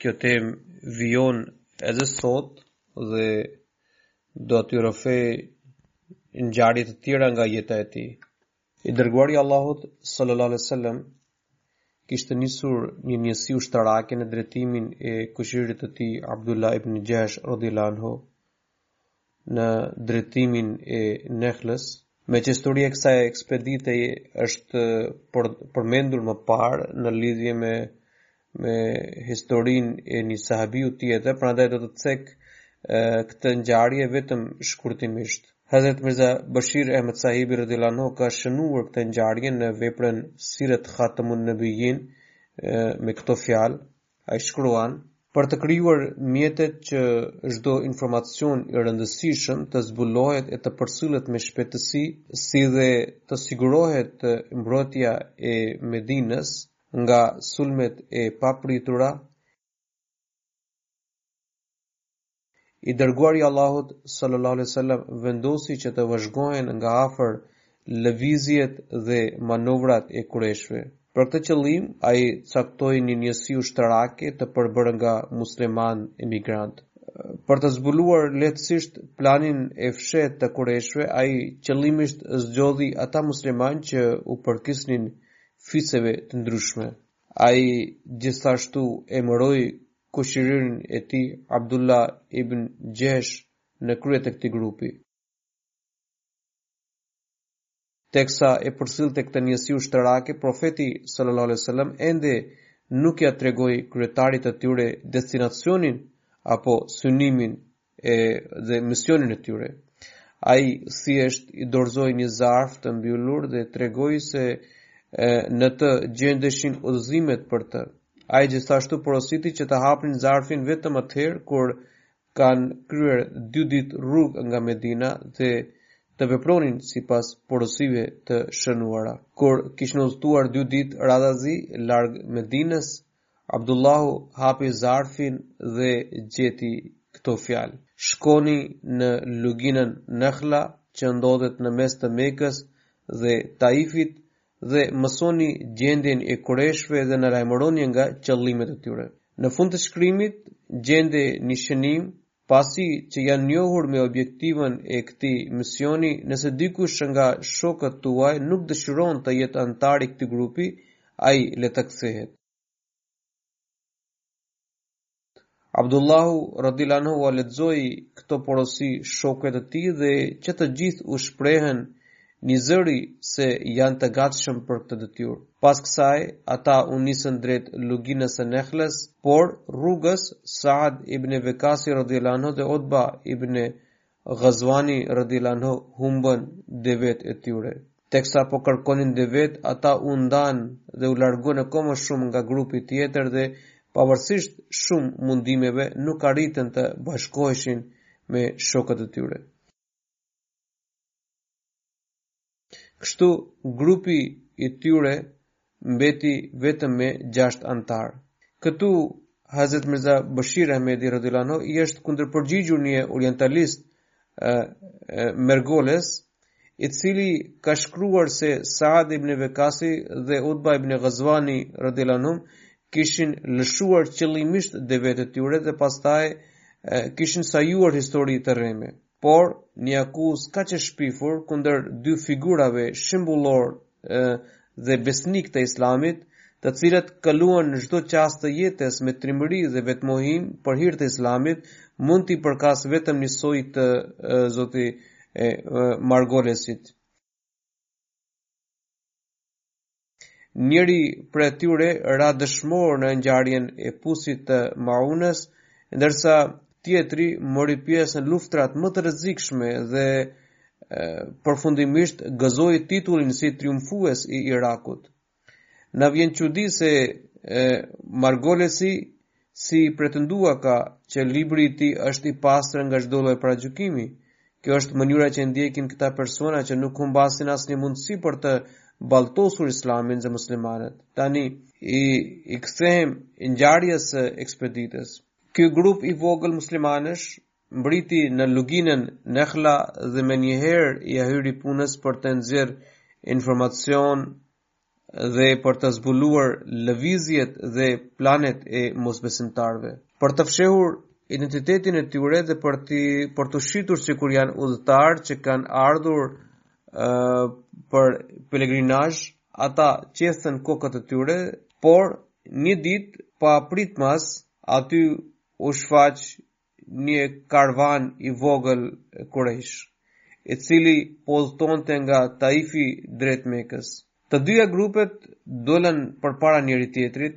Kjo temë vijon edhe sot dhe do t'ju rrëfej ngjarje të tjera nga jeta e tij. I dërguari i Allahut sallallahu alaihi wasallam kishte nisur një njësi ushtarake nën drejtimin e kushëririt të tij Abdullah ibn Jahsh radhiyallahu anhu. në drejtimin e Nehlës, Meqë historia e kësaj ekspedite është përmendur më parë në lidhje me me historinë e një sahabiu tjetër, prandaj do të cek e, këtë ngjarje vetëm shkurtimisht. Hazrat Mirza Bashir Ahmed Sahibi radhiyallahu anhu ka shënuar këtë ngjarje në veprën Sirat Khatamun Nabiyyin me këto fjalë, Ai shkruan, Për të krijuar mjetet që çdo informacion i rëndësishëm të zbulohet e të përcillet me shpejtësi, si dhe të sigurohet mbrojtja e Medinës nga sulmet e papritura, I dërguari i Allahut sallallahu alaihi wasallam vendosi që të vëzhgohen nga afër lëvizjet dhe manovrat e kureshve. Për këtë qëllim, ai caktoi një njësi ushtarake të përbërë nga muslimanë emigrantë. Për të zbuluar lehtësisht planin e fshehtë të kureshve, ai qëllimisht zgjodhi ata muslimanë që u përkisnin fiseve të ndryshme. Ai gjithashtu emëroi kushëririn e tij Abdullah ibn Jahsh në krye të këtij grupi. Teksa e përcillte këtë njësi ushtarake, Profeti sallallahu alejhi wasallam ende nuk ia tregoi kryetarit të tyre destinacionin apo synimin e dhe misionin e tyre. Ai thjesht i dorëzoi një zarf të mbyllur dhe tregoi se e, në të gjendeshin udhëzimet për të. Ai gjithashtu porositi që të hapnin zarfin vetëm atëherë kur kanë kryer dy ditë rrugë nga Medina dhe të vepronin sipas porosive të shënuara. Kur kishin udhëtuar dy ditë radhazi larg Medinës, Abdullahu hapi zarfin dhe gjeti këto fjalë, Shkoni në luginën Nakhla që ndodhet në mes të Mekës dhe Taifit dhe mësoni gjendjen e Kureshëve dhe na lajmëroni nga qëllimet e tyre. Në fund të shkrimit gjendej një shënim Pasi që janë njohur me objektivën e këtij misioni, nëse dikush nga shokët tuaj nuk dëshiron të jetë anëtar i këtij grupi, ai le të kthehet. Abdullahu radhiyallahu anhu ua lexoi këto porosi shokëve të tij dhe që të gjithë u shprehën Një zëri se janë të gatshëm për këtë detyrë. Pas kësaj, ata u nisën drejt Luginës së Nehles, por rrugës Saad ibn Vekasi radhiyallahu anhu dhe Utba ibn Ghazvani radhiyallahu anhu humbën devet e tyre. Teksa po kërkonin devet, ata u ndanë dhe u larguan akoma më shumë nga grupi tjetër dhe pavarësisht shumë mundimeve nuk arritën të bashkoheshin me shokët e tyre. Kështu, grupi i tyre mbeti vetëm me 6 anëtarë. Këtu Hazret Mirza Bashir Ahmedi radhiyallahu anhu i është kundërpërgjigjur një orientalisti, e, e, Margoles, i cili ka shkruar se Saad ibn Vekasi dhe Utba ibn Ghazvani radhiyallahu anhum kishin lëshuar qëllimisht devet e tyre dhe pastaj kishin sajuar histori të rreme. por një akuzë kaq e shpifur kundër dy figurave shembullore dhe besnike të Islamit, të cilët kaluan çdo çast të jetës me trimëri dhe vetëmohim për hir të Islamit, mund t'i përkasë vetëm një soji të zoti Margolesit. Njëri prej tyre ra dëshmor në ngjarjen e Pusit të Maunës, ndërsa tjetri mori pjesë në luftrat më të rrezikshme dhe përfundimisht gëzoi titullin si triumfues i Irakut. Na vjen çudi se Margolesi si pretenduaka që libri i tij është i pastër nga çdo lloj paragjykimi. Kjo është mënyra që ndjekin këta persona që nuk humbasin asnjë mundësi për të baltosur Islamin dhe muslimanët. Tani, i, i kthehem ngjarjes së ekspeditës. Ky grup i vogël muslimanësh mbriti në luginën Nehla dhe menjëherë ia hyri punës për të nxjerrë informacion dhe për të zbuluar lëvizjet dhe planet e mosbesimtarëve, për të fshehur identitetin e tyre dhe për të, për t'u shitur sikur janë udhëtarë që kanë ardhur ë uh, për pelegrinazh, ata qethën kokat e tyre, por një ditë papritmas aty u shfaq një karvan i vogël Kurejsh, i cili po udhëtonte nga Taifi drejt Mekës. Të dyja grupet dolën përpara njëri-tjetrit,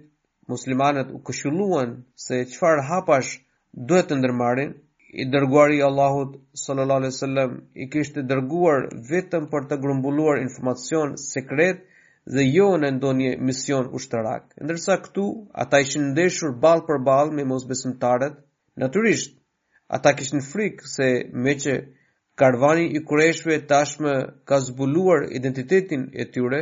muslimanët u këshilluan se çfarë hapash duhet të ndërmarrin, i dërguari i Allahut sallallahu alaihi wasallam i kishte dërguar vetëm për të grumbulluar informacion sekret dhe jo në ndonjë mision ushtarak. Ndërsa këtu, ata ishin ndeshur ballë për ballë me mosbesimtarët, natyrisht, ata kishin frikë se meqë karvani i kurejshëve tashmë ka zbuluar identitetin e tyre,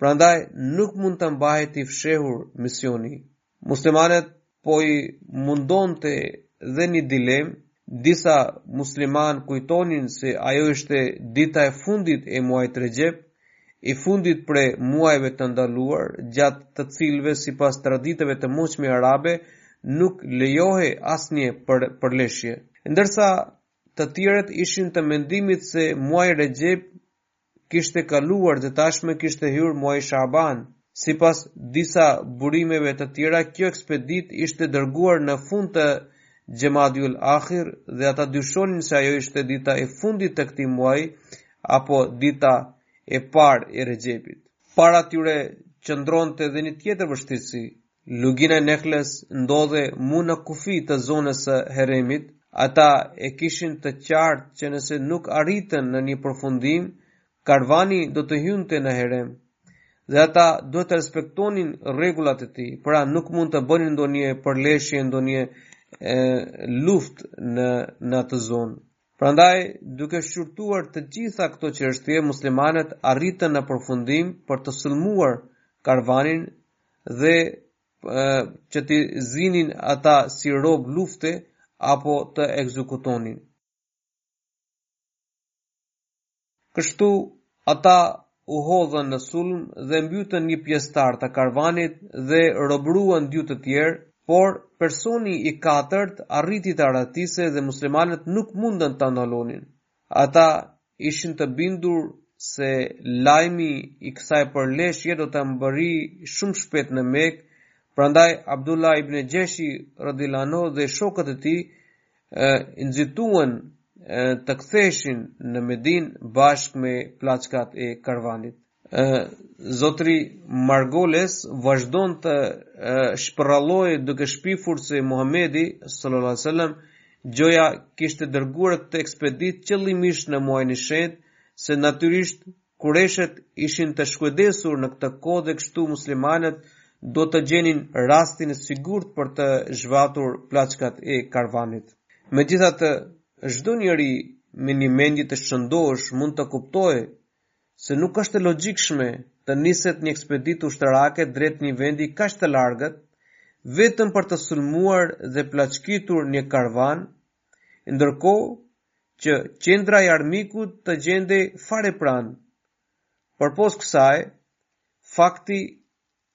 prandaj nuk mund të mbahej i fshehur misioni, Muslimanët po i mundonte dhe një dilemë, disa muslimanë kujtonin se ajo ishte dita e fundit e muajit Rexhep, i fundit prej muajve të ndaluar, gjatë të cilëve sipas traditave të moçme arabe nuk lejohej asnjë përleshje. Ndërsa të tjerët ishin të mendimit se muaji Rexhep kishte kaluar dhe tashmë kishte hyrë muaji Shaaban. Sipas disa burimeve të tjera, kjo ekspeditë ishte dërguar në fund të Xhemadijul Ahir dhe ata dyshonin se ajo ishte dita e fundit e këtij muaji apo dita e parë e Rexhepit. Para tyre qëndronte dhe një tjetër vështirësi, Lugina e Nehlës ndodhej mu në kufi të zonës së Heremit, ata e kishin të qartë që nëse nuk arritën në një përfundim, karvani do të hynte në Herem. Dhe ata duhet të respektonin rregullat e tij, pra nuk mund të bënin ndonjë përleshje, ndonjë luftë në në atë zonë. Prandaj, duke shqyrtuar të gjitha këto çështje, muslimanët arritën në përfundim për të sulmuar karvanin dhe që t'i zinin ata si robë lufte apo të ekzekutonin. Kështu, ata u hodhën në sulm dhe mbytën një pjesëtar të karvanit dhe robëruan dy të tjerë, por personi i katërt arriti të arratisej dhe muslimanët nuk mundën ta ndalonin. Ata ishin të bindur se lajmi i kësaj përleshje do të mbërrijë shumë shpejt në Mekë, prandaj Abdullah ibn Xhahshi, radhiyallahu anhu, dhe shokët e tij nxituan të ktheshin në Medinë bashkë me plaçkat e karvanit. Zotëri Margoles vazhdon të shpërrallojë duke shpifur se Muhamedi sallallahu alaihi wasallam gjoja kishte dërguar këtë ekspeditë qëllimisht në muajin e shenjtë se natyrisht Kurejshët ishin të shkujdesur në këtë kohë dhe kështu muslimanët do të gjenin rastin e sigurt për të zhvatur plaçkat e karvanit. Megjithatë, çdo njeri me një mendje të shëndoshë mund të kuptojë se nuk është e logjikshme të niset një ekspeditë ushtarake drejt një vendi kaq të largët, vetëm për të sulmuar dhe plaçkitur një karvan ndërkohë që qendra e armikut të gjendej fare pranë. Përpos kësaj, fakti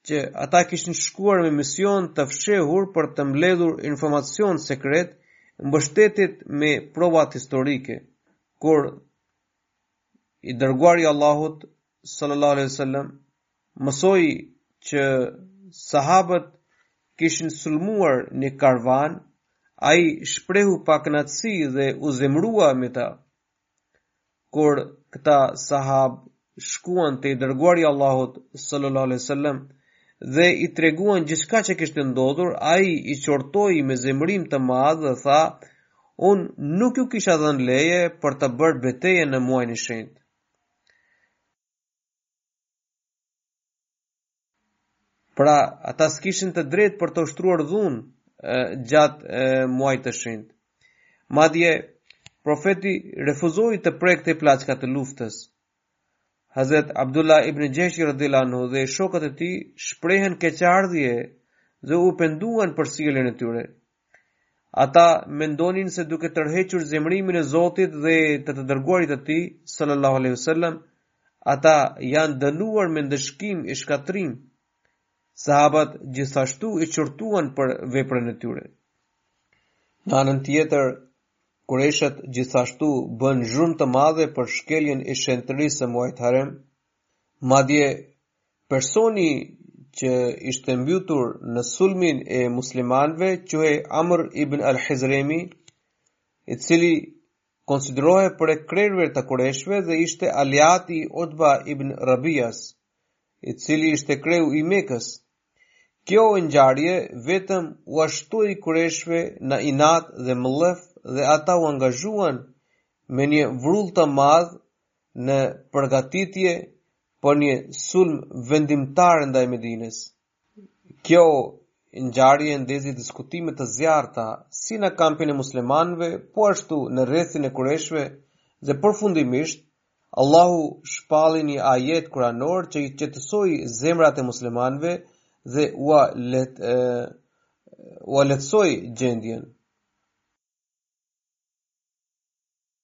që ata kishin shkuar me mision të fshehur për të mbledhur informacion sekret, mbështetet me provat historike, kur i dërguari i Allahut sallallahu alaihi wasallam mësoi që sahabët kishin sulmuar një karvan, ai shprehu pakënaqësi dhe u zemrua me ta. Kur këta sahabë shkuan te i dërguari i Allahut sallallahu alaihi wasallam dhe i treguan gjithçka që kishte ndodhur, ai i qortoi me zemrim të madh dhe tha: "Unë nuk ju kisha dhënë leje për të bërë betejë në muajin e shenjtë." Pra, ata s'kishin të drejtë për të ushtruar dhunë gjatë muajit të shenjtë. Madje profeti refuzoi të prekte plaçkat e luftës. Hazrat Abdullah ibn Xheshi radhiyallahu anhu dhe shokët e tij shprehën keqardhje dhe u penduan për sjelljen e tyre. Ata mendonin se duke tërhequr zemërimin e Zotit dhe të të dërguarit të tij, sallallahu alaihi wasallam, ata janë dënuar me ndëshkim e shkatërrim. Sahabët gjithashtu i qortuan për veprën e tyre. Në anën tjetër, kureshët gjithashtu bënë zhurmë të madhe për shkeljen e shenjtërisë së muajit Harem, madje Personi që ishte mbytur në sulmin e muslimanëve quhej Amr ibn al-Hizremi, i cili konsiderohej prej krerëve të kureshve dhe ishte aleat i Utba ibn Rabias, i cili ishte kreu i Mekës. Kjo ngjarje vetëm ua shtoi kureshve në inat dhe mllef dhe ata u angazhuan me një vrull të madh në përgatitje për një sulm vendimtar ndaj Medinës. Kjo ngjarje ndezi diskutime të zjarrta si në kampin e muslimanëve, po ashtu në rrethin e kureshëve dhe përfundimisht Allahu shpalli një ajet kuranor që i qetësoi zemrat e muslimanëve dhe ua lehtë, ua lehtësoi gjendjen.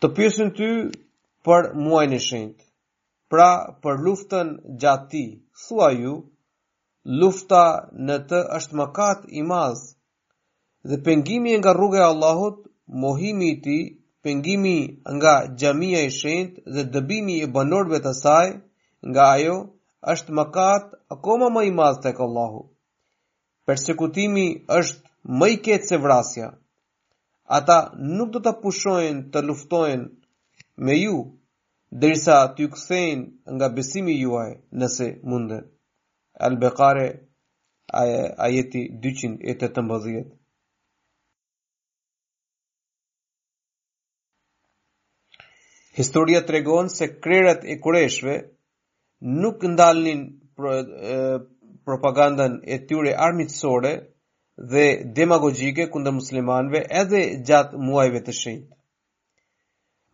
Të pyesin ty për muajin e shenjtë. Pra, për luftën gjatë tij, thuaju, lufta në të është mëkat i madh. Dhe pengimi nga rruga e Allahut, mohimi i tij, pengimi nga xhamia e shenjtë dhe dëbimi i banorëve të saj nga ajo është mëkat akoma më i madh tek Allahu. Persekutimi është më i keq se vrasja. Ata nuk do të pushojnë të luftojnë me ju, derisa t'ju kthejnë nga besimi juaj, nëse munden. El-Bekare, ajeti 218. Historia tregon se krerët e kureshve nuk ndalnin pro, e, propagandan e tyre armitësore dhe demagogjike kundër muslimanëve edhe gjatë muajve të shenjtë.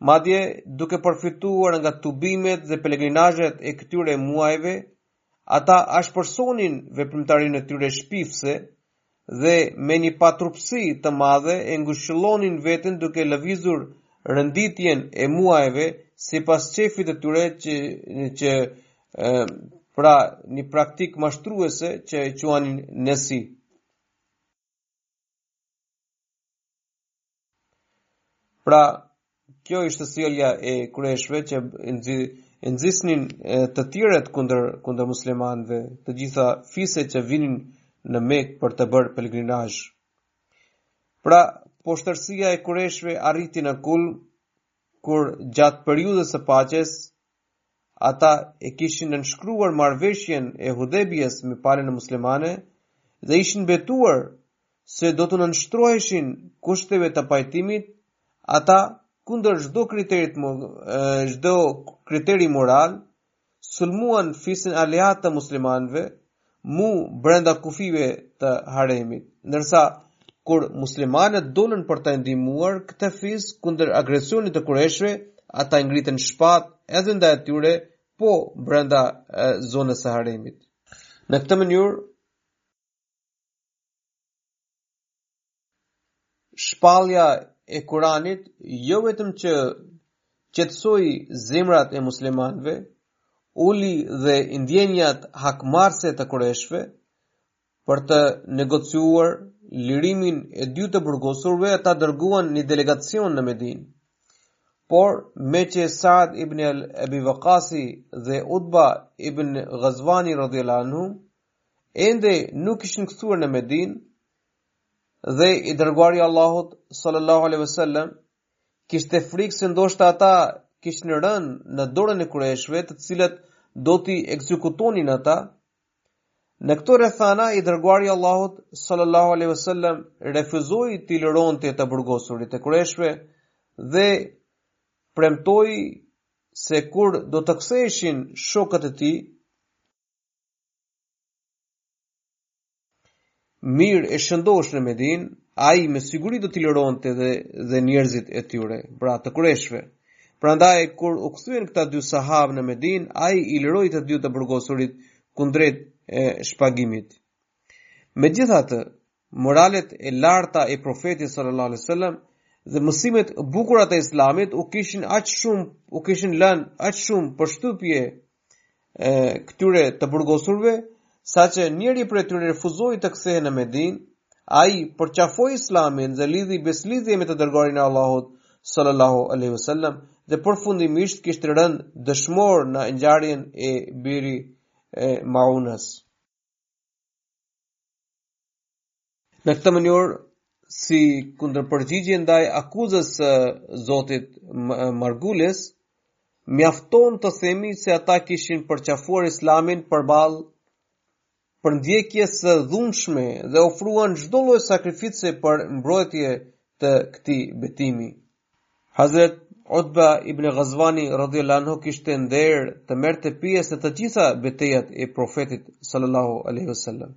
Madje, duke përfituar nga tubimet dhe pelegrinazhet e këtyre muajve, Ata ashpërsonin veprimtarinë e tyre shpifëse dhe me një patrupësi të madhe e ngushëllonin veten duke lëvizur rënditjen e muajve sipas qejfit të tyre që qe pra një praktikë mashtruese që e quanin nesi. Pra, kjo ishte sjellja e kureshve që nxi e nxisnin të tjerët kundër kundër muslimanëve, të gjitha fiset që vinin në Mekë për të bërë pelegrinazh. Pra, poshtërsia e kureshve arriti në kulm kur gjatë periudhës së paqes Ata e kishin nënshkruar marrëveshjen e Hudejbijes me palën muslimane dhe ishin betuar se do t'u nënshtroheshin kushteve të pajtimit, ata kundër çdo kriterit çdo kriteri moral sulmuan fisin aleat të muslimanëve mu brenda kufijve të haremit, ndërsa kur muslimanët dolën për të ndihmuar këtë fis kundër agresionit të kureshve, ata ngritën shpatat edhe ndaj atyre po brenda zonës së haremit. Në këtë mënyrë, Shpallja e Kuranit jo vetëm që qetësoi zemrat e muslimanëve, uli dhe ndjenjat hakmarrëse të kureshve për të negociuar lirimin e dy të burgosurve ata dërguan një delegacion në Medinë. Por meqë Saad ibn Abi Waqasi dhe Utba ibn Ghazwani radhiyallahu anhu ende nuk kishin kthyer në Medinë dhe i dërguari i Allahut sallallahu alaihi wasallam kishte frikë se ndoshta ata kishin rënë në dorën e kureshve, të cilët do t'i ekzekutonin ata. Në këto rrethana i dërguari i Allahut sallallahu alaihi wasallam refuzoi t'i lironte të burgosurit e kureshve dhe premtoi se kur do të ktheheshin shokët e tij, mirë e shëndosh në Medinë, ai me siguri do t'i lëronte dhe, dhe njerëzit e tyre, pra të kurejshëve. Prandaj, kur u kthyen këta dy sahabë në Medinë, ai i lëroi të dy të burgosurit kundrejt shpagimit. Megjithatë, moralet e larta e profetit sallallahu alaihi wasallam dhe mësimet e bukura të islamit u kishin aq shumë u kishin lënë aq shumë përshtypje këtyre të burgosurve, saqë njëri prej tyre refuzoi të kthehej në Medinë, ai përqafoi islamin dhe lidhi besëlidhje me të dërguarin e Allahut, sallallahu aleyhi sallam, dhe përfundimisht kishte rënë dëshmor në ngjarjen e Biri Maunës. Në këtë mënyrë, si kundërpërgjigje ndaj akuzës së zotit Margulis, mjafton të themi se ata kishin përqafuar islamin përballë përndjekjes së dhunshme dhe ofruan çdo lloj sakrifice për mbrojtje të këtij betimi. Hazret Utba ibn Ghazwani radhiyallahu anhu kishte nderin të merrte pjesë në të gjitha betejat e Profetit sallallahu alaihi wasallam.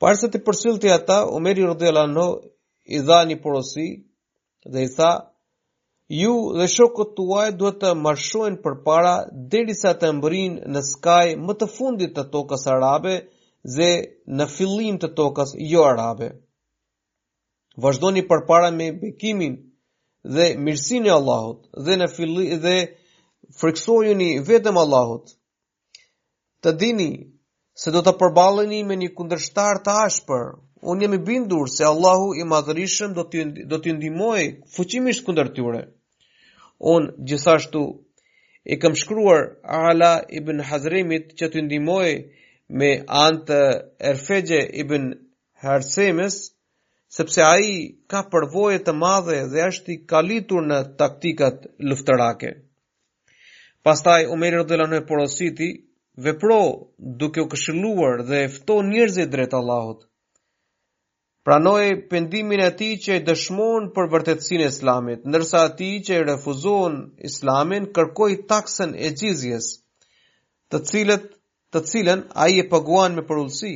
Para se t'i përcillte ata, Omeri radhiyallahu anhu i dha një porosi dhe i tha: Ju dhe shokët tuaj duhet të marshojnë përpara derisa të mbërrijnë në skajin më të fundit të tokës arabe dhe në fillim të tokës jo arabe. Vazhdoni përpara me bekimin dhe mirësinë e Allahut dhe në fillim dhe frikësojuni vetëm Allahut. Të dini se do të përballeni me një kundërshtar të ashpër. Unë jam i bindur se Allahu i Madhërishëm do t'ju do t'ju ndihmojë fuqimisht kundër tyre. Unë gjithashtu i kam shkruar Ala ibn Hazremit që t'ju ndihmojë me anë të Erfexhe ibn Hersemes, sepse ai ka përvojë të madhe dhe është i kalitur në taktikat luftarake. Pastaj Omeri radhiyallahu anhu e porositi, vepro duke u këshilluar dhe fto njerëzit drejt Allahut. Pranoje pendimin e atij që e dëshmon për vërtetësinë e Islamit, ndërsa atij që e refuzon Islamin kërkoji taksën e xhizjes, të cilët të cilën ai e paguan me përulësi.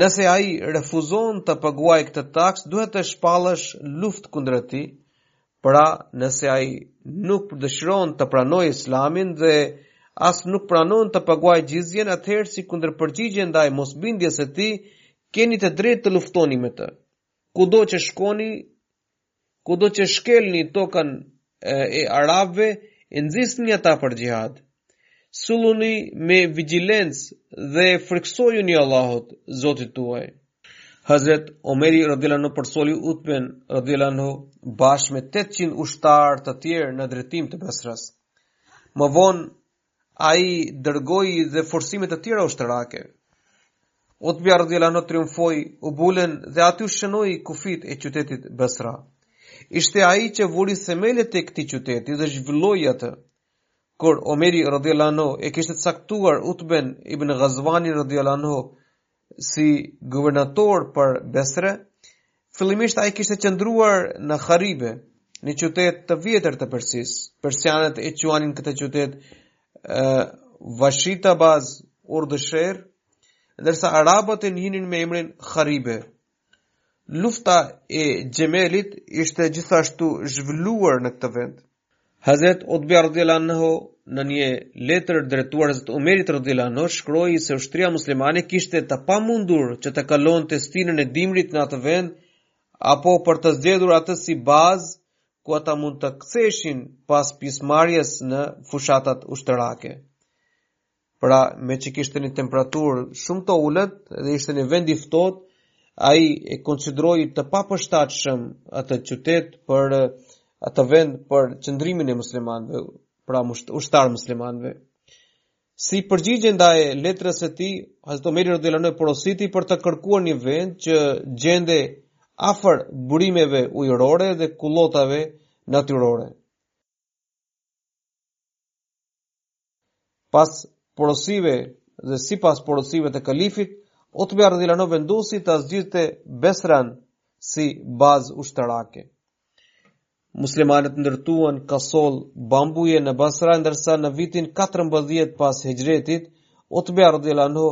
Nëse ai refuzon të paguajë këtë taksë, duhet të shpallësh luftë kundër tij, pra nëse ai nuk dëshiron të pranojë Islamin dhe as nuk pranon të paguajë xhizjen, atëherë si kundërpërgjigje ndaj mosbindjes së tij, keni të drejtë të luftoni me të. Kudo që shkoni, Kudo që shkelni tokën e arabëve, e nxisni ata për xhihad. Silluni me vigjilencë dhe frikësojuni Allahut, Zotit tuaj. Hazret Omeri radhiyallahu anhu përsoli Utben radhiyallahu anhu bashkë me tetëqind ushtarë të tjerë në drejtim të Basras. Më vonë Ai dërgoi dhe forcime të tjera ushtarake. Utbja radhiyallahu anhu triumfoi, Ubullen dhe aty shënoi kufijtë e qytetit Basra. Ishte ai që vuri themelet e këtij qyteti dhe e zhvilloi atë. Kur Omeri radhiyallahu anhu e kishte caktuar Utben ibn Ghazwanin radhiyallahu anhu si guvernator për Besre, fillimisht ai kishte qëndruar në Kharibe, një qytet të vjetër të Persisë. Persianët e quanin këtë qytet Vashita Baz Urdësher, ndërsa arabët e njihnin me emrin Kharibe. Lufta e Xhemelit ishte gjithashtu zhvilluar në këtë vend. Hazret Utbe radhiyallahu anhu në një letër drejtuar Hazret Umerit radhiyallahu anhu shkroi se ushtria muslimane kishte të pamundur që të kalonte stinën e dimrit në atë vend apo për të zgjedhur atë si bazë ku ata mund të ktheheshin pas pjesëmarrjes në fushatat ushtarake. Pra, meqë kishte një temperaturë shumë të ulët dhe ishte një vend i ftohtë, ai e konsideroi të papërshtatshëm atë qytet për atë vend për qëndrimin e muslimanëve, pra ushtarëve muslimanë. Si përgjigje ndaj letrës së tij, Hazrat Omeri radhiyallahu anhu porositi për të kërkuar një vend që gjendet afër burimeve ujërore dhe kullotave natyrore. Pas porosive dhe sipas porosive të kalifit, Utbe radhiyallahu anhu vendosi ta zgjidhte Besran si bazë ushtarake. Muslimanët ndërtuan kasolle bambuje në Basra, ndërsa në vitin 14 pas hixhretit, Utbe radhiyallahu anhu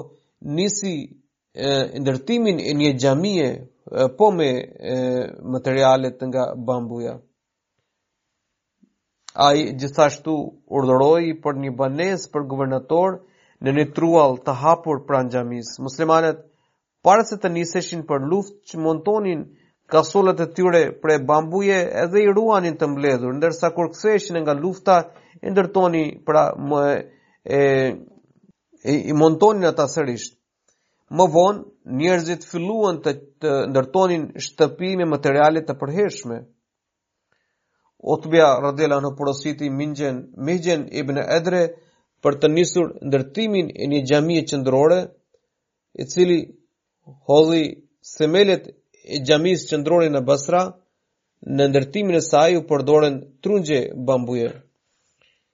nisi ndërtimin e një xhamie po me materialet nga bambuja. Ai gjithashtu urdhëroi për një banesë për guvernator në një truall të hapur pranë xhamisë. Muslimanët para se të niseshin për luftë çmontonin kasollet e tyre prej bambuje edhe i ruanin të mbledhur, ndërsa kur ktheheshin nga lufta i ndërtonin pra e, e i montonin ata sërish. Më vonë, njerëzit filluan të, të ndërtonin shtëpi me materiale të përhershme. Utbja radiallahu anhu porositi Mihxhen, Mihxhen ibn Edre për të nisur ndërtimin e një xhamie qendrore, i cili hodhi themelet e xhamisë qendrore në Basra, në ndërtimin e saj u përdorën trungje bambuje.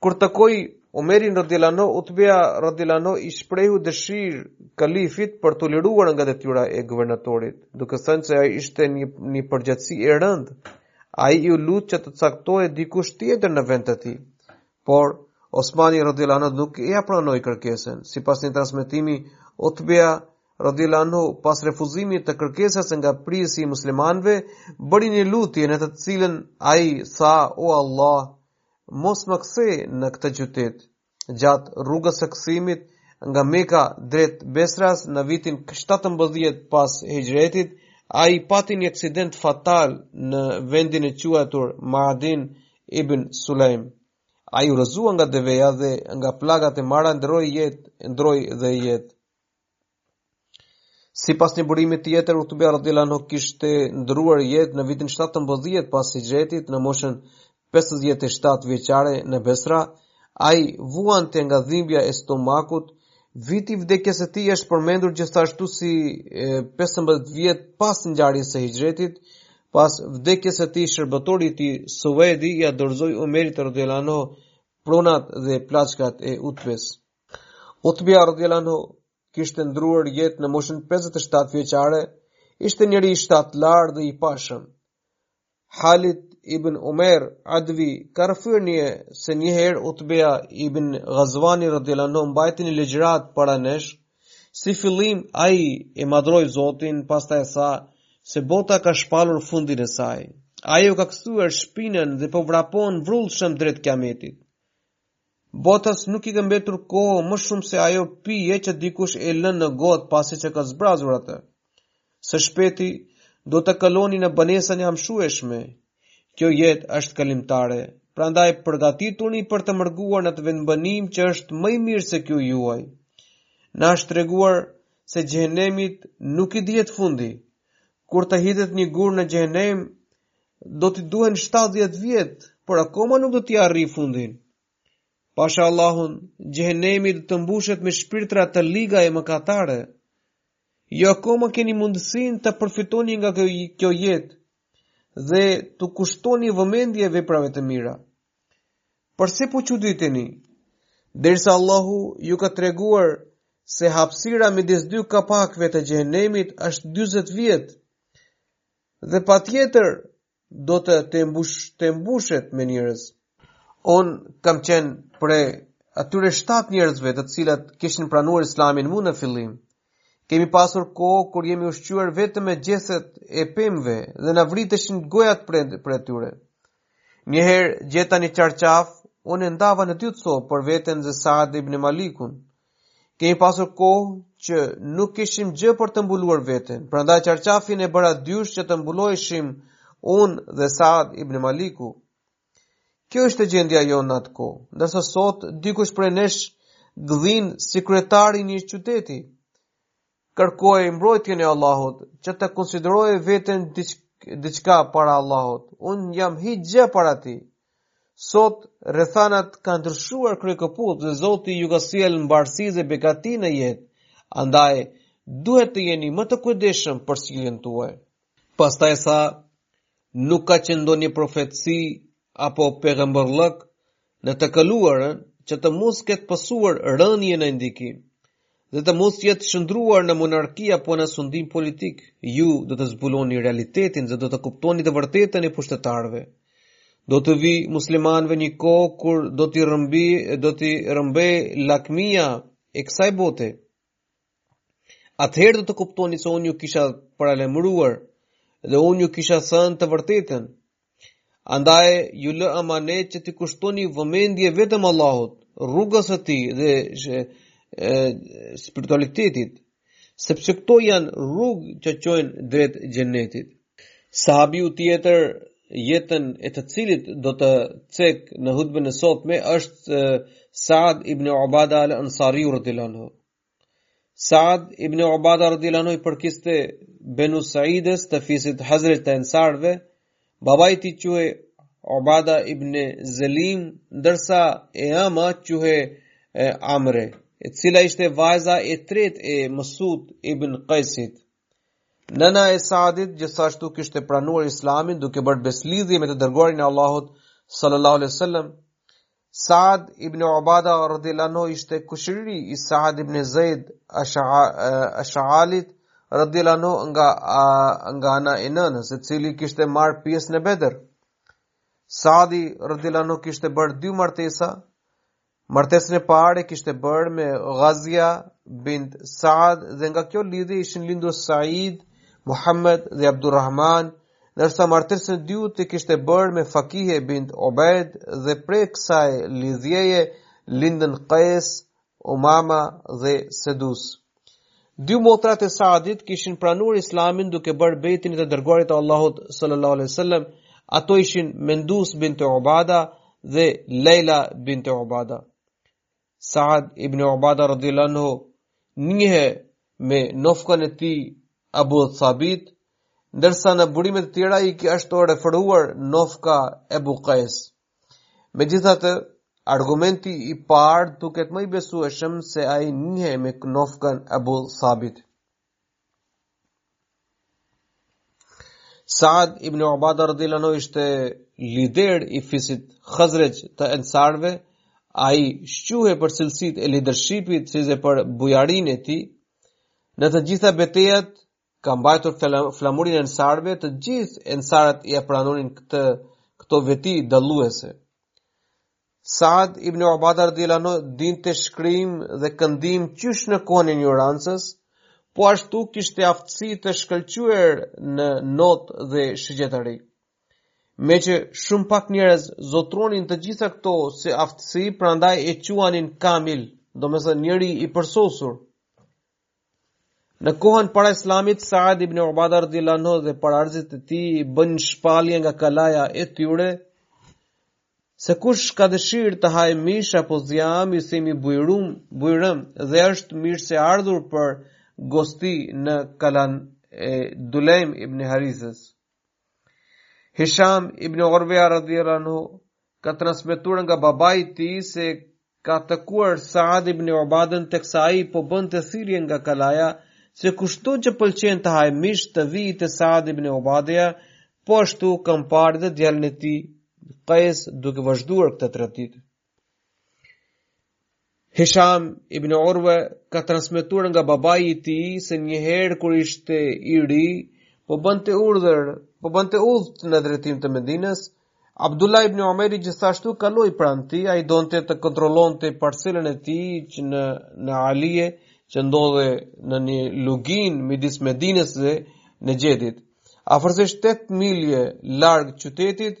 Kur takoi Omerin radiallahu anhu, Utbeja radiallahu anhu i shprehu dëshirë kalifit për t'u liruar nga detyra e guvernatorit, duke thënë se ai ishte një, një përgjegjësi e rëndë. Ai iu lut që të caktohej dikush tjetër në vend të tij. Por, Osmani radiallahu anhu nuk ia pranoi kërkesën. Sipas një transmitimi, Utbeja radhiyallahu anhu pas refuzimit të kërkesës nga prijësi i muslimanëve bëri një lutje në të cilën ai tha o Allah mos më kthe në këtë qytet gjatë rrugës së kthimit nga Meka drejt Besras në vitin 17 pas Hixhretit ai pati një aksident fatal në vendin e quajtur Maadin ibn Sulejm ai u rrëzua nga deveja dhe nga plagët e marra ndërroi jetë ndërroi dhe jetë Sipas një burimi tjetër, Utbe radhiyallahu anhu kishte ndërruar jetë në vitin 17 pas hixhretit në moshën 57 vjeçare në Besra, ai vuante nga dhimbja e stomakut. Viti i vdekjes së tij është përmendur gjithashtu si 15 vjet pas ngjarjes së hixhretit. Pas vdekjes së tij, shërbëtori i tij Suvedi ia dorëzoi Umerit radhiyallahu anhu pronat dhe plaçkat e Utbes. Utbja radiallahu anhu kishte ndërruar jetë në moshën 57 vjeçare, ishte njeri i shtatlartë dhe i pashëm. Halit ibn Umer Advi ka rrëfyer se njëherë Utbeja ibn Gazvani radiallahu anhu mbajti një ligjëratë para nesh, si fillim ai e madhëroi Zotin, pastaj tha se bota ka shpallur fundin e saj. Ai u ka kthyer shpinën dhe po vrapon vrullshëm drejt kiametit. Botës nuk i ka mbetur kohë më shumë se ajo pikë që dikush e lë në gotë pasi që ka zbrazur atë. Së shpejti, do të kaloni në banesën e amshueshme. Kjo jetë është kalimtare, prandaj përgatituni për të mërguar në të vendbanim që është më i mirë se ky juaji. Na është treguar se xhehenemit nuk i dihet fundi. Kur të hidhet një gur në xhehenem, Do t'i duhen 70 vjet, por akoma nuk do t'i arrijë fundin. Pasha Allahun, xhehenemi do të mbushet me shpirtra të liga e mëkatare. Ju akoma keni mundësinë të përfitoni nga kjo jetë dhe t'u kushtoni vëmendje veprave të mira. Përse po çuditeni? Derisa Allahu ju ka treguar se hapësira medis dy kapakëve të xhehenemit është 40 vjet. Dhe patjetër do të të, mbush, të mbushet me njerëz. Unë kam qenë prej atyre shtatë njerëzve të cilat kishin pranuar islamin mu në fillim. Kemi pasur kohë kur jemi ushqyër vetëm me gjethet e pemëve dhe na vriteshin gojat pre, prej tyre. Njëherë gjeta një çarçaf, unë e ndava në dy pjesë për veten dhe Saad ibn Malikun. Kemi pasur kohë që nuk kishim gjë për të mbuluar veten, prandaj çarçafin e bëra dysh që të mbuloheshim unë dhe Saad ibn Maliku. Kjo ishte gjendja jonë në atë kohë, ndërsa sot dikush prej nesh gdhin si kryetar i një qyteti. Kërkoj mbrojtjen e Allahut, që të konsideroj veten diçka para Allahut. Unë jam hiç gjë para tij. Sot rrethanat kanë ndryshuar kryekëput dhe Zoti ju ka sjellë mbarësi dhe begati në jetë. Andaj duhet të jeni më të kujdesshëm për sjelljen tuaj. Pastaj tha nuk ka qenë ndonjë profetësi apo pejgamberllëk në të kaluarën që të mos ketë pësuar rënie në ndikim dhe të mos jetë shndërruar në monarki apo në sundim politik, ju do të zbuloni realitetin dhe do të kuptoni të vërtetën e pushtetarëve. Do t'u vijë muslimanëve një kohë kur do t'i rrëmbi, do t'i rrëmbejë lakmia e kësaj bote. Atëherë do të kuptoni se unë ju kisha paralajmëruar dhe unë ju kisha thënë të vërtetën. Andaj ju lë amanet që t'i kushtoni vëmendje vetëm Allahut, rrugës së tij dhe spiritualitetit, sepse këto janë rrugë që çojnë drejt xhenetit. Sahabiu tjetër jetën e të cilit do të cek në hutbën e sotme është Saad ibn Ubada al-Ansari radhiyallahu anhu. Saad ibn Ubada radhiyallahu anhu i përkiste Banu Saides të fisit Hazrexh të Ensarëve, babai i tij quhej Ubada ibn Zelim, ndërsa e ama quhej Amre, e cila ishte vajza e tretë e Masud ibn Qaisit. Nëna e Saadit gjithashtu kishte pranuar Islamin duke bërë besëlidhje me të dërguarin e Allahut sallallahu alaihi wasallam. Saad ibn Ubada radhiyallahu anhu ishte kushëriri i Saad ibn Zaid Ash'halit radhiyallahu anhu nga nga ana e nënës, i cili kishte marrë pjesë në Bedër. Saadi radhiyallahu anhu kishte bërë dy martesa Martesën e parë e kishte bërë me Ghazia bint Saad dhe nga kjo lidhje ishin lindur Said, Muhammed dhe Abdurrahman, ndërsa martesën e dytë e kishte bërë me Fakihe bint Obed dhe prej kësaj lidhjeje lindën Qais, Umama dhe Sedus. Dy motrat e Saadit kishin pranuar Islamin duke bërë bejtin te i dërguari i Allahut sallallahu alaihi wasallam. Ato ishin Mendus bint Ubada dhe Leila bint Ubada. Saad ibn Ubada radhiyallahu anhu njihej me nofkën e tij Abu Thabit, ndërsa në burime të tjera i është referuar nofka Abu Qais. Megjithatë, argumenti i parë duket më i besueshëm se ai njihej me nofkën Abu Thabit. Saad ibn Ubada radhiyallahu anhu ishte lider i fisit Khazraj të Ensarëve, ai shquhej për cilësitë e lidershipit, si dhe për bujarinë e tij. Në të gjitha betejat ka mbajtur flamurin e ensarëve, të gjithë ensarët ia pranonin këtë, këto veti dalluese. Saad ibn Ubada radhiyallahu anhu dinte shkrim dhe këndim qysh në kohën e injorancës, po ashtu kishte aftësi të shkëlqyer në not dhe shigjetari. Meqë shumë pak njerëz zotëronin të gjitha këto se aftësi, prandaj e quanin kamil, domethënë njeri i përsosur. Në kohën para Islamit, Saad ibn Ubada radhiyallahu anhu dhe paraardhësit e tij bënin shpallje nga kalaja e tyre se kush ka dëshirë të hajë mish apo dhjamë i themi bujrum, bujrëm dhe është i mirëseardhur për gosti në kalanë e Dulejm ibn Harithës. Hisham ibn Urveja radhiyallahu anhu ka transmetuar nga babai i tij se ka takuar Saad ibn Ubadën teksa ai po bënte thirrje nga kalaja se kushdo që pëlqen të hajë mish të vijë te Saad ibn Ubadeja, po ashtu kam parë dhe djalin e tij Qais duke vazhduar këtë traditë. Hisham ibn Urve ka transmetuar nga babai i tij se një herë kur ishte i ri, po bënte urdhër, po bënte udhë në drejtim të Medinës, Abdullah ibn Omeri gjithashtu kaloi pranë tij, ai donte të kontrollonte parcelën e tij që në në Alie, që ndodhet në një luginë midis Medinës dhe Nexhedit. Afërsisht 8 milje larg qytetit,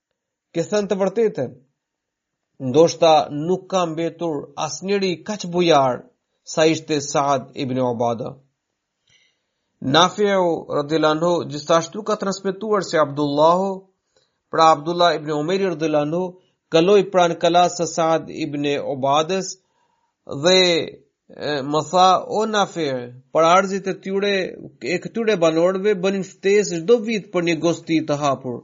Ke thënë të vërtetën. Ndoshta nuk ka mbetur asnjëri kaq bujar sa ishte Saad ibn Ubada. Nafiu radhiyallahu gjithashtu ka transmetuar se Abdullahu pra Abdullah ibn Umar radhiyallahu kaloi pranë kalasë së Saad ibn Ubades dhe Më tha, o Nafi, paraardhësit e tyre e këtyre banorëve bënin ftesë çdo vit për një gosti të hapur.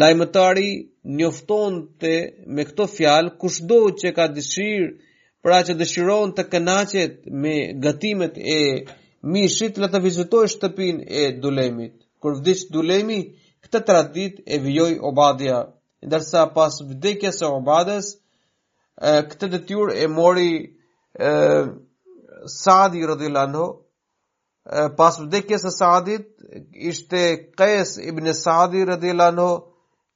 Lajmëtari njoftonte me këto fjalë kushdo që ka dëshirë, pra që dëshiron të kënaqet me gatimet e mishit, le të vizitojë shtëpinë e Dulemit. Kur vdiq Dulemi, këtë traditë e vijoi Obadia, ndërsa pas vdekjes së Obades, Këtë detyrë e mori Sadi radhiyallahu anhu pas vdekjes së Sadit ishte Qais ibn Sadi radhiyallahu anhu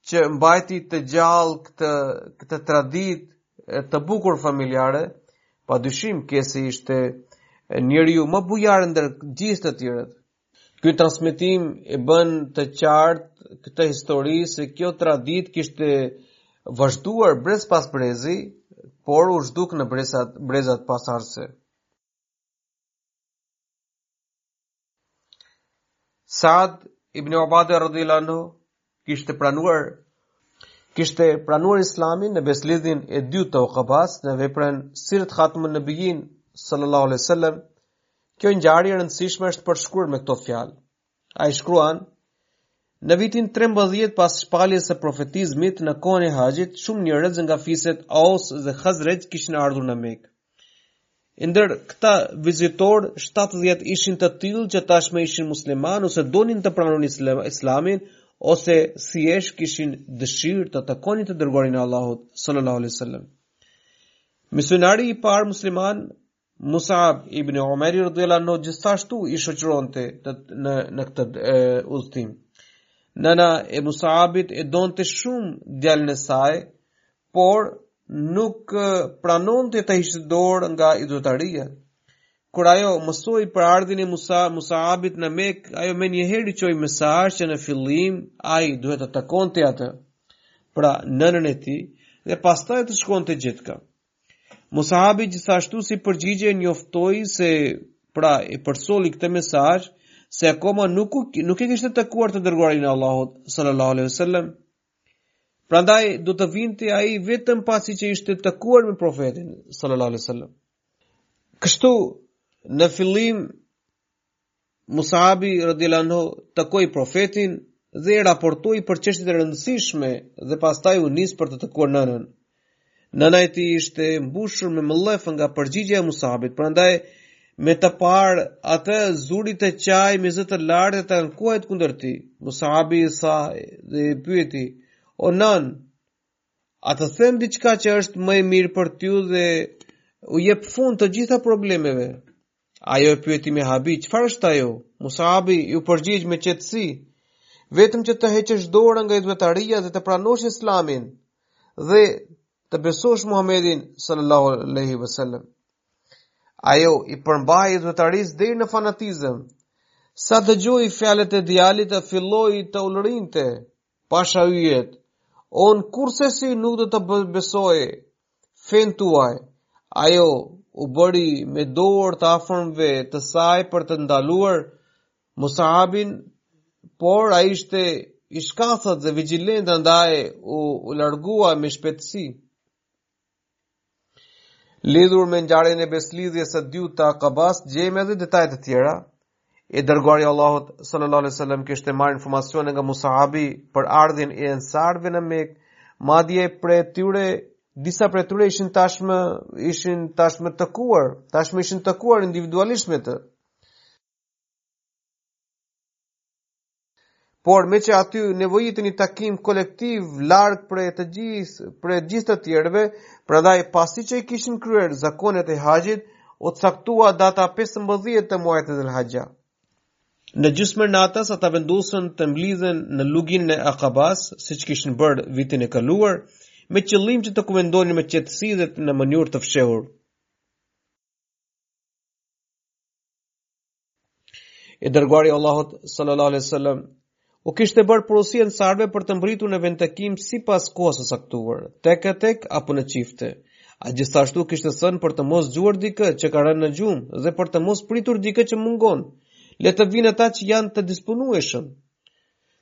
që mbajti të gjallë këtë këtë traditë të bukur familjare pa dyshim Qaisi ishte njeriu më bujar ndër gjithë të tjerët Ky transmetim e bën të qartë këtë histori se kjo traditë kishte vazhduar brez pas brezi, por u zhduk në brezat, brezat pasardhës. Saad ibn Obade radhiyallahu anhu, kishte pranuar kishte pranuar islamin në besëlidhjen e dytë të Uqabas në veprën Sirat Khatmun Nabiyyin sallallahu alaihi wasallam. Kjo ngjarje e rëndësishme është përshkruar me këto fjalë. Ai shkruan: Në vitin 13 pas shpalljes së profetizmit në kohën e haxhit, shumë njerëz nga fiset Aus dhe Khazraj kishin ardhur në Mekë. Ndër këta vizitorë 70 ishin të tillë që tashmë ishin muslimanë ose donin të pranonin Islamin ose së fshehti kishin dëshirë të takonin të dërguarin e Allahut sallallahu alaihi wasallam. Misionari i parë musliman Musab ibn Umeri radhiyallahu anhu gjithashtu i shoqëronte në në këtë udhëtim. Nëna e Musabit e donte shumë djalin e saj, por nuk pranonte të hiqte dorë nga idhujtaria. Kur ajo mësoi për ardhjen e Musa, Musaabit në Mekë, ajo menjëherë i çoi mesazh që në fillim ai duhet të takonte atë, pra nënën e tij, dhe pastaj të shkonte gjithkah. Musaabi gjithashtu si përgjigje njoftoi se pra i përcolli këtë mesazh se akoma nuk nuk e kishte takuar të dërguarin e Allahut sallallahu alaihi wasallam Prandaj do të vinte ai vetëm pasi që ishte takuar me profetin sallallahu alaihi wasallam. Kështu në fillim Musabi radhiyallahu anhu takoi profetin dhe i raportoi për çështjet e rëndësishme dhe pastaj u nis për të takuar nënën. Nëna e tij ishte mbushur me mllef nga përgjigja e Musabit, prandaj me të parë atë zuri të qajë me zë të lartë të ankohet kundër tij. Musabi i tha dhe e pyeti, o nënë, a të them diçka që është më e mirë për ty dhe u jep fund të gjitha problemeve. Ajo e pyeti me habi, çfarë është ajo? Musabi iu përgjigj me qetësi, vetëm që të heqësh dorë nga idhujtaria dhe të pranosh Islamin dhe të besosh Muhammedin sallallahu alaihi wasallam. Ajo i përmbahej idhujtarisë deri në fanatizëm. Sa dëgjoi fjalët e djalit, filloi të ulërinte Pasha yjet, unë kurrsesi nuk do ta besoj fenë tuaj. Ajo u bëri me dorë të afërmve të saj për të ndaluar Musabin, por ai ishte i shkathët dhe vigjilent andaj u, u largua me shpejtësi. Lidhur me ngjarjen e besëlidhjes së dytë të Akabas, gjejmë edhe detaje të tjera. I dërguari i Allahut sallallahu alaihi wasallam kishte marrë informacione nga Musahabi për ardhjen e ensarëve në Mekë, madje prej tyre disa prej tyre ishin tashmë ishin tashmë takuar, tashmë ishin takuar individualisht me të. Por meqë aty nevojitej një takim kolektiv larg prej të gjithë, prej gjithë të tjerëve, prandaj pasi që i kishin kryer zakonet e haxhit, u caktua data 15 të muajit Dhulhixhe. Në gjysmë të natës, ata vendosën të mblidhen në luginën e Akabas, siç kishin bërë vitin e kaluar, me qëllim që të kuvendonin me qetësi dhe në mënyrë të fshehur. I dërguari i Allahut sallallahu alaihi wasallam u kishte bërë porosi ensarëve për të mbërritur në vendtakim sipas kohës së caktuar, tek e tek apo në çifte. Ai gjithashtu kishte thënë për të mos zgjuar dikë që ka rënë në gjumë dhe për të mos pritur dikë që mungon. Le të vijnë ata që janë të disponueshëm.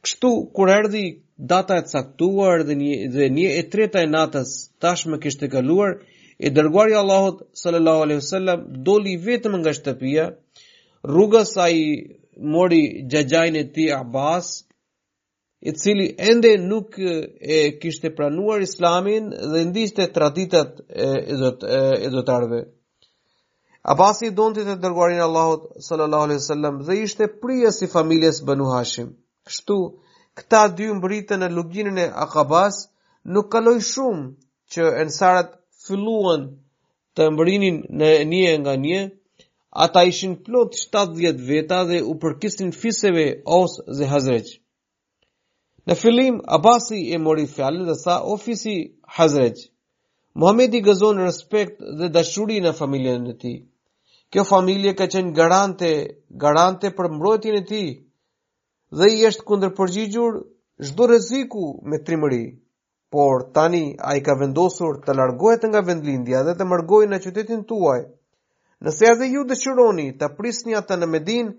Kështu, kur erdhi data e caktuar dhe një, dhe një e treta e natës tashmë kishte kaluar, i dërguari i Allahut sallallahu alaihi wasallam doli vetëm nga shtëpia, rrugës ai mori xhaxhain e tij Abbas, i cili ende nuk e kishte pranuar Islamin dhe ndiqte traditat e e zotarëve. Abasi e donte të dërguarin e Allahut sallallahu alaihi wasallam dhe ishte prijës i familjes Banu Hashim. Kështu, këta dy mbërritën në luginën e Akabasë, nuk kaloi shumë që ensarët filluan të mbërrinin në një nga një, ata ishin plot 70 veta dhe u përkisnin fiseve Aus dhe Hazrexh. Në fillim, Abasi e mori fjalën dhe tha o fisi Hazrexh. Muhamedi gëzon respekt dhe dashuri në familjen e tij. Kjo familje ka qenë garante, garante për mbrojtjen e tij dhe i është kundërpërgjigjur çdo rreziku me trimëri. Por tani ai ka vendosur të largohet nga vendlindja dhe të mërgojë në qytetin tuaj. Nëse edhe ju dëshironi ta prisni atë në Medinë,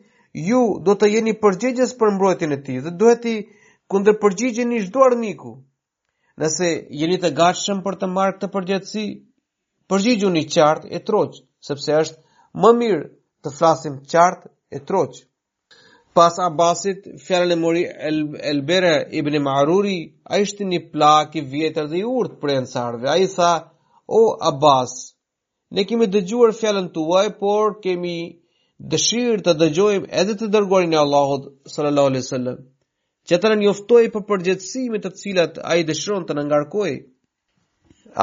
ju do të jeni përgjegjës për mbrojtjen e tij dhe duhet t'i kundërpërgjigjeni çdo armiku. Nëse jeni të gatshëm për të marrë këtë përgjegjësi, përgjigjuni qartë e troç, sepse është më mirë të flasim qartë e troç. Pas Abbasit, fjalën e mori Elbera ibn Ma'ruri, ai ishte një plak i vjetër dhe i urtë prej ensarëve. Ai tha, o Abbas, ne kemi dëgjuar fjalën tuaj, por kemi dëshirë të dëgjojmë edhe të dërguarin e Allahut, sallallahu alaihi wasallam, që të na njoftojë për përgjegjësi me të cilat ai dëshiron të na ngarkojë.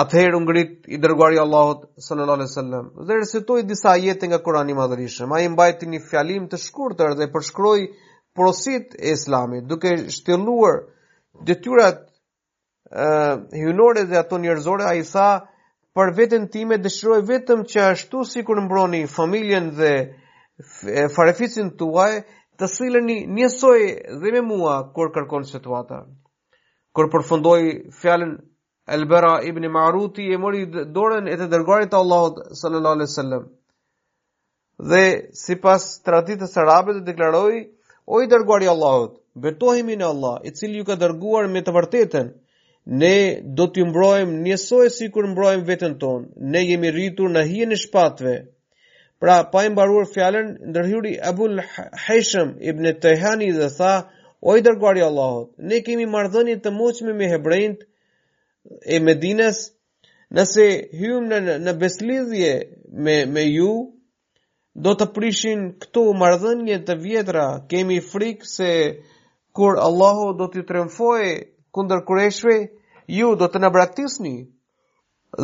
Atëherë u ngrit i dërguari i Allahut sallallahu alaihi wasallam dhe recitoi disa ajete nga Kurani i Madhërishëm. Ai mbajti një fjalim të shkurtër dhe përshkroi porositë e Islamit, duke shtjelluar detyrat e hyjnore dhe ato njerëzore, ai tha për veten time dëshiroj vetëm që ashtu sikur mbroni familjen dhe farefisin tuaj, të silleni njësoj dhe me mua kur kërkon situata. Kur përfundoi fjalën Elbera ibn Maruri e mori dorën e të dërguarit të Allahut sallallahu alaihi wasallam. Dhe sipas traditës arabe deklaroi O i dërguari i Allahut, betohemi në Allah, i cili ju ka dërguar me të vërtetën. Ne do t'ju mbrojmë njësoj sikur mbrojmë veten tonë. Ne jemi rritur në hijen e shpatave, Pra, pa e mbaruar fjalën, ndërhyri Abul Hejshem ibn Tejhani dhe tha, o i dërguari i Allahut, ne kemi marrëdhënie të moçme me hebrenjtë e Medinës, nëse hyjmë në, në besëlidhje me, me ju, do të prishen këto marrëdhënie të vjetra, kemi frikë se kur Allahu do t'ju triumfojë kundër kurejshëve, ju do të na braktisni.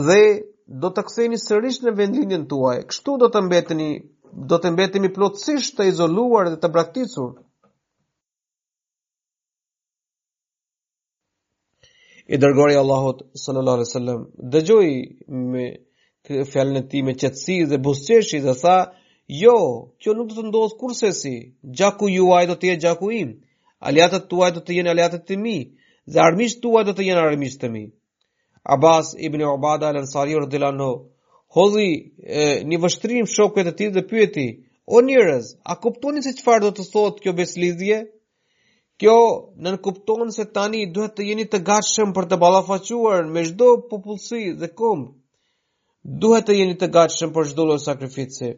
Dhe do të ktheheni sërish në vendlindjen tuaj. Kështu do të mbeteni do të mbetemi plotësisht të izoluar dhe të braktisur. I dërguari i Allahut sallallahu alaihi wasallam dëgjoi me fjalën e tij me qetësi dhe buzëqeshi dhe tha, "Jo, kjo nuk do të ndodhë kurrsesi. Gjaku juaj do të jetë gjaku im. Aleatët tuaj do të jenë aleatët e mi dhe armiqtë tuaj do të jenë armiqtë e mi." Abbas ibn Ubada al-Ansari radhiyallahu anhu hodhi një vështrim shokëve të tij dhe pyeti: "O njerëz, a kuptoni se çfarë do të thotë kjo besëlidhje?" Kjo nënkupton se tani duhet të jeni të gatshëm për t'u ballafaquar me çdo popullsi dhe komb. Duhet të jeni të gatshëm për çdo lloj sakrifice.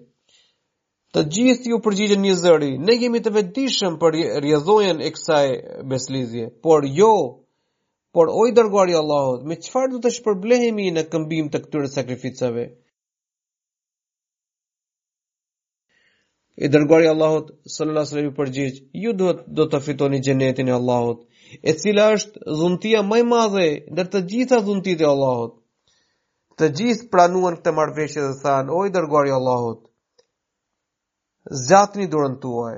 Të gjithë iu përgjigjën njëzëri, ne jemi të vetëdijshëm për rrjedhojën e kësaj besëlidhje, por jo Por o i dërguari i Allahut, me çfarë do të shpërblehemi në këmbim të këtyre sakrificave? I dërguari i Allahut sallallahu alaihi wasallam u përgjigj, ju duhet do të fitoni xhennetin e Allahut, e cila është dhuntia më e madhe ndër të gjitha dhuntitë e Allahut. Të gjithë pranuan këtë marrëveshje dhe thanë: "O i dërguari i Allahut, zgjatni dorën tuaj."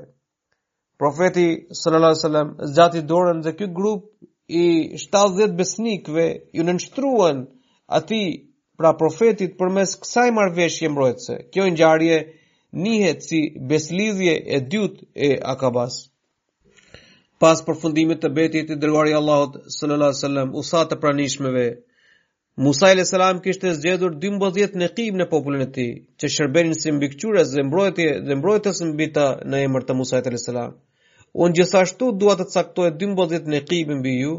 Profeti sallallahu alajhi wasallam zgjati dorën dhe ky grup i 70 besnikëve iu nënshtruan atij pra profetit përmes kësaj marrëveshje mbrojtëse. Kjo ngjarje njihet si besëlidhja e dytë e Akabas. Pas përfundimit të betimit i dërguari i Allahut sallallahu alajhi wasallam u tha të pranishmëve Musai alayhis salam kishte zgjedhur 12 nekib në popullin e tij, që shërbenin si mbikëqyrës dhe mbrojtje dhe mbrojtës mbi ta në emër të Musait alayhis salam. Unë gjithashtu dua të caktoj 12 nekib mbi ju,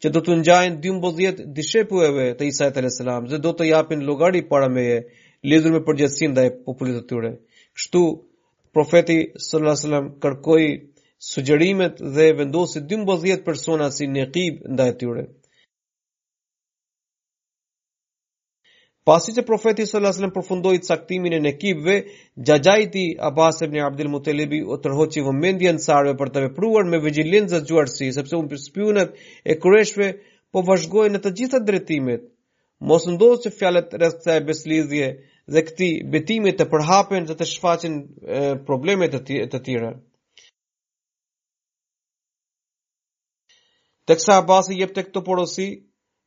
që do t'u ngjajnë 12 dishepujve të Isait alayhis salam dhe do të japin llogari para meje lidhur me përgjegjësinë ndaj popullit të tyre. Kështu profeti sallallahu alajhi wasallam kërkoi sugjerime dhe vendosi 12 persona si nekib ndaj tyre. Pasi që profeti sallallahu alajhi wasallam përfundoi caktimin e nekipëve, xhaxhai i tij Abbas ibn Abdul Muttalib u tërhoqi vëmendjen ensarëve për të vepruar me vigjilencë dhe zgjuarsi, sepse spiunët e kureshve po vëzhgojnë në të gjitha drejtimet. Mos ndodhë që fjalët rreth kësaj besëlidhjeje dhe këtij betimi të përhapen dhe të shfaqen probleme të tjera. Teksa Abasi jepte këto porosi,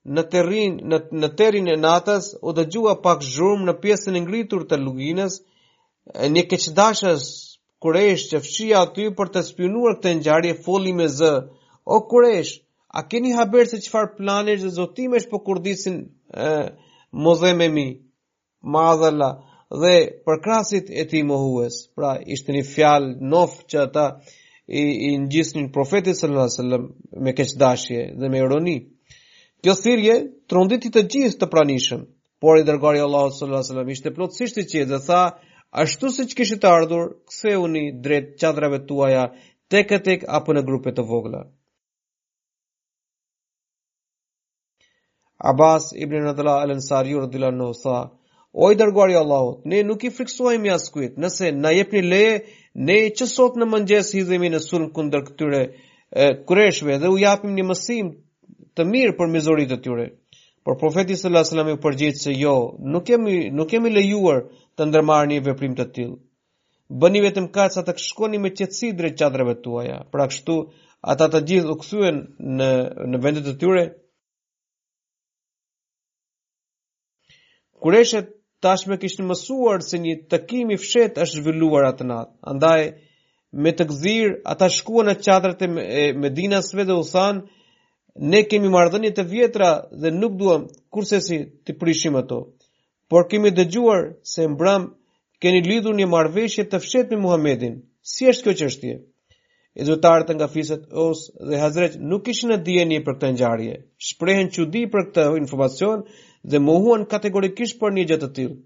në terrin në në terrin e natës u dëgjua pak zhurmë në pjesën e ngritur të luginës një keqdashës kuresh që fshihej aty për të spiunuar këtë ngjarje foli me zë o kuresh a keni haber se çfarë planesh dhe zotimesh po kurdisin e, Mudhemmemi Maazallah dhe përkrahësit e tij mohues. Pra ishte një fjalë nofkë që ata i, i ngjisnin profetit sallallahu alajhi wasallam me keqdashje dhe me ironi. Kjo thirrje tronditi të gjithë të pranishmit, por i dërguari i Allahut sallallahu alajhi wasallam ishte plotësisht i qetë dhe tha, ashtu siç kishit ardhur, ktheuni drejt çadrave tuaja tek e tek apo në grupe të vogla. Abbas ibn Nadla al-Ansari radhiyallahu anhu tha: O i dërguari i Allahut, ne nuk i friksohemi askujt. Nëse na jepni leje, ne që sot në mëngjes hidhemi në sulm kundër këtyre kureshve dhe u japim një mësim të mirë për mizoritë e tyre. Por profeti sallallahu alajhi wasallam i përgjigjet se jo, nuk kemi nuk kemi lejuar të ndërmarrim një veprim të tillë. Bëni vetëm kaq sa të shkoni me qetësi drejt çadrave tuaja. Pra kështu, ata të gjithë u kthyen në në vendet e tyre. Kureshët tashmë kishin mësuar se një takim i fshehtë është zhvilluar atë natë. Andaj me të gdhirë, ata shkuan në çadrat e medinasve dhe u thanë, ne kemi marrëdhënie të vjetra dhe nuk duam kurrsesi t'i prishim ato. Por kemi dëgjuar se mbramë keni lidhur një marrëveshje të fshehtë me Muhamedin. Si është kjo çështje? Idhujtarët nga fiset Aus dhe Hazrexh nuk kishin në dijeni për këtë ngjarje. shprehën çudi për këtë informacion dhe mohuan kategorikisht për një gjë të tillë.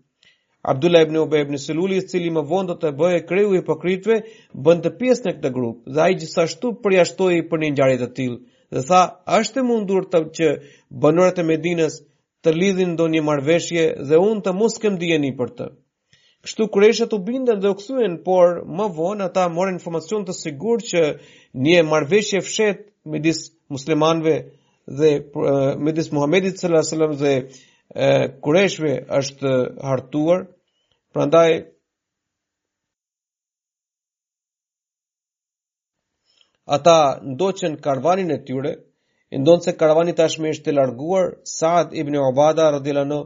Abdullah ibn Ubay ibn Seluli, i cili më vonë do të bëhej kreu i hipokritëve, bënte pjesë në këtë grup dhe ai gjithashtu përjashtoi për një ngjarje të tillë dhe tha, "A është e mundur që banorët e Medinës të lidhin ndonjë marrëveshje dhe unë të mos kem dijeni për të. Kështu kureshët u bindën dhe u kthyen, por më vonë ata morën informacion të sigurt që një marrëveshje e fshehtë midis muslimanëve dhe midis Muhamedit sallallahu alajhi wasallam dhe kureshëve është hartuar. Prandaj Ata ndoqën karvanin e tyre, e ndonëse karvani tashmë ishte larguar, Saad ibn Obada rëdilano,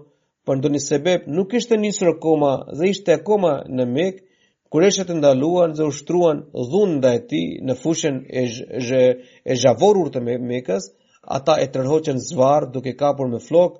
për ndoni sebeb nuk ishte nisur koma dhe ishte koma në Mekë, kurejshët e ndaluan dhe ushtruan dhunë ndaj tij në fushën e, zhë, e zhavorur të Mekës, ata e tërhoqën zvarrë duke kapur me flokë,